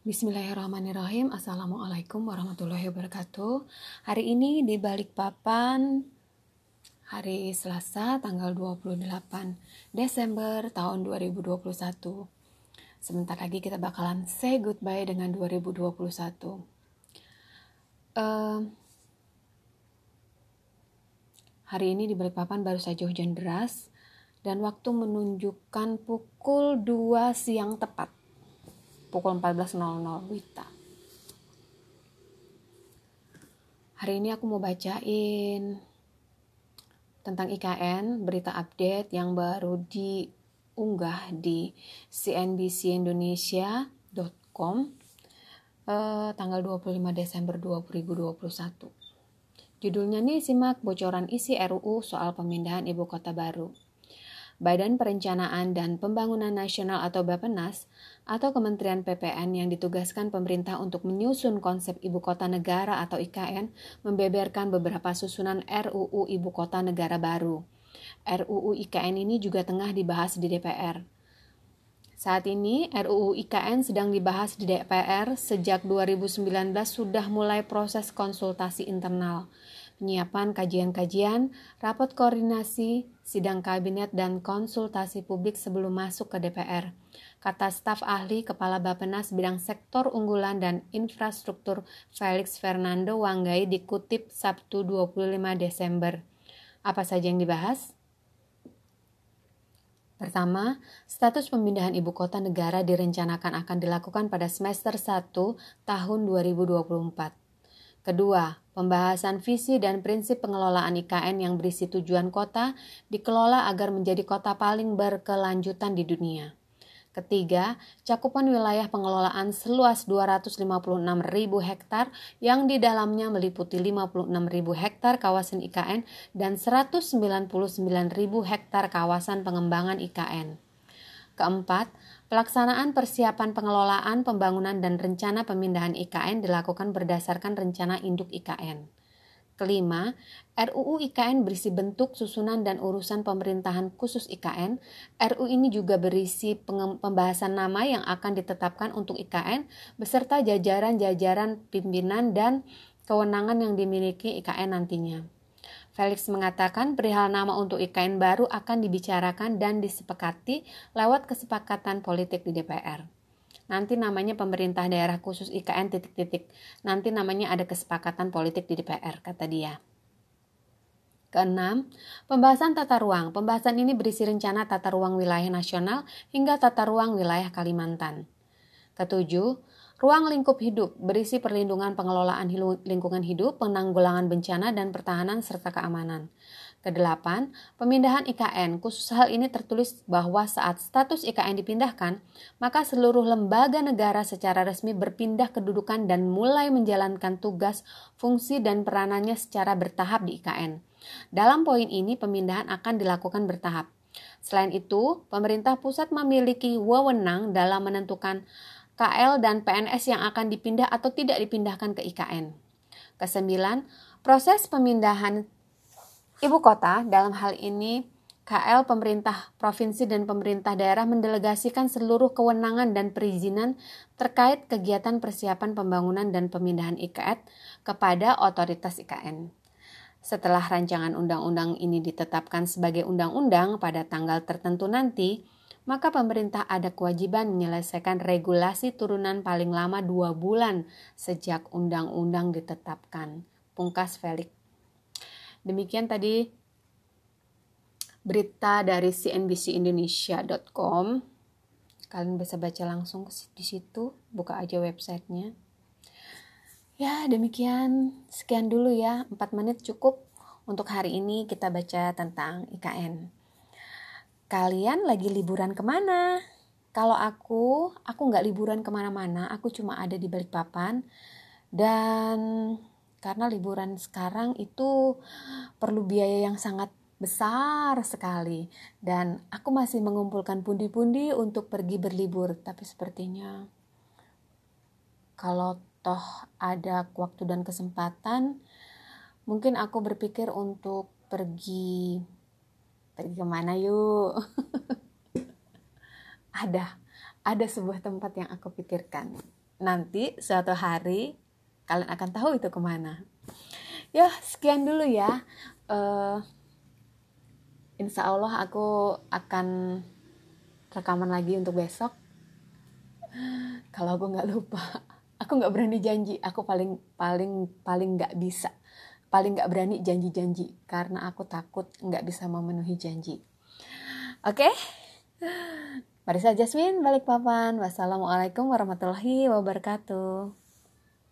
Bismillahirrahmanirrahim. Assalamualaikum warahmatullahi wabarakatuh. Hari ini di Balikpapan hari Selasa tanggal 28 Desember tahun 2021. Sebentar lagi kita bakalan say goodbye dengan 2021. Uh, hari ini di Balikpapan baru saja hujan deras dan waktu menunjukkan pukul 2 siang tepat pukul 14.00 Wita. Hari ini aku mau bacain tentang IKN, berita update yang baru diunggah di cnbcindonesia.com eh, tanggal 25 Desember 2021. Judulnya nih simak bocoran isi RUU soal pemindahan ibu kota baru. Badan Perencanaan dan Pembangunan Nasional atau Bappenas atau Kementerian PPN yang ditugaskan pemerintah untuk menyusun konsep ibu kota negara atau IKN membeberkan beberapa susunan RUU Ibu Kota Negara baru. RUU IKN ini juga tengah dibahas di DPR. Saat ini RUU IKN sedang dibahas di DPR sejak 2019 sudah mulai proses konsultasi internal penyiapan kajian-kajian, rapat koordinasi, sidang kabinet, dan konsultasi publik sebelum masuk ke DPR. Kata staf ahli Kepala Bapenas Bidang Sektor Unggulan dan Infrastruktur Felix Fernando Wanggai dikutip Sabtu 25 Desember. Apa saja yang dibahas? Pertama, status pemindahan ibu kota negara direncanakan akan dilakukan pada semester 1 tahun 2024. Kedua, pembahasan visi dan prinsip pengelolaan IKN yang berisi tujuan kota dikelola agar menjadi kota paling berkelanjutan di dunia. Ketiga, cakupan wilayah pengelolaan seluas 256.000 hektar yang di dalamnya meliputi 56.000 hektar kawasan IKN dan 199.000 hektar kawasan pengembangan IKN. Keempat, Pelaksanaan persiapan pengelolaan, pembangunan, dan rencana pemindahan IKN dilakukan berdasarkan rencana induk IKN. Kelima, RUU IKN berisi bentuk, susunan, dan urusan pemerintahan khusus IKN. RUU ini juga berisi pembahasan nama yang akan ditetapkan untuk IKN beserta jajaran-jajaran pimpinan dan kewenangan yang dimiliki IKN nantinya. Felix mengatakan perihal nama untuk IKN baru akan dibicarakan dan disepakati lewat kesepakatan politik di DPR. Nanti namanya pemerintah daerah khusus IKN titik-titik. Nanti namanya ada kesepakatan politik di DPR, kata dia. Keenam, pembahasan tata ruang. Pembahasan ini berisi rencana tata ruang wilayah nasional hingga tata ruang wilayah Kalimantan. Ketujuh, Ruang lingkup hidup berisi perlindungan pengelolaan lingkungan hidup, penanggulangan bencana, dan pertahanan serta keamanan. Kedelapan, pemindahan IKN. Khusus hal ini tertulis bahwa saat status IKN dipindahkan, maka seluruh lembaga negara secara resmi berpindah kedudukan dan mulai menjalankan tugas, fungsi, dan peranannya secara bertahap di IKN. Dalam poin ini, pemindahan akan dilakukan bertahap. Selain itu, pemerintah pusat memiliki wewenang dalam menentukan KL dan PNS yang akan dipindah atau tidak dipindahkan ke IKN. Kesembilan, proses pemindahan ibu kota dalam hal ini KL pemerintah provinsi dan pemerintah daerah mendelegasikan seluruh kewenangan dan perizinan terkait kegiatan persiapan pembangunan dan pemindahan IKN kepada otoritas IKN. Setelah rancangan undang-undang ini ditetapkan sebagai undang-undang pada tanggal tertentu nanti, maka pemerintah ada kewajiban menyelesaikan regulasi turunan paling lama dua bulan sejak undang-undang ditetapkan. Pungkas Felix. Demikian tadi berita dari cnbcindonesia.com. Kalian bisa baca langsung di situ, buka aja websitenya. Ya, demikian. Sekian dulu ya, 4 menit cukup untuk hari ini kita baca tentang IKN kalian lagi liburan ke mana? Kalau aku, aku nggak liburan ke mana-mana, aku cuma ada di Balikpapan. Dan karena liburan sekarang itu perlu biaya yang sangat besar sekali. Dan aku masih mengumpulkan pundi-pundi untuk pergi berlibur. Tapi sepertinya kalau toh ada waktu dan kesempatan, mungkin aku berpikir untuk pergi pergi ke mana yuk? Ada ada sebuah tempat yang aku pikirkan. Nanti suatu hari kalian akan tahu itu ke mana. Ya sekian dulu ya. Uh, insya Allah aku akan rekaman lagi untuk besok. Kalau aku nggak lupa aku nggak berani janji. Aku paling paling paling nggak bisa paling nggak berani janji-janji karena aku takut nggak bisa memenuhi janji. Oke? Okay? Marisa Jasmine balik papan. Wassalamualaikum warahmatullahi wabarakatuh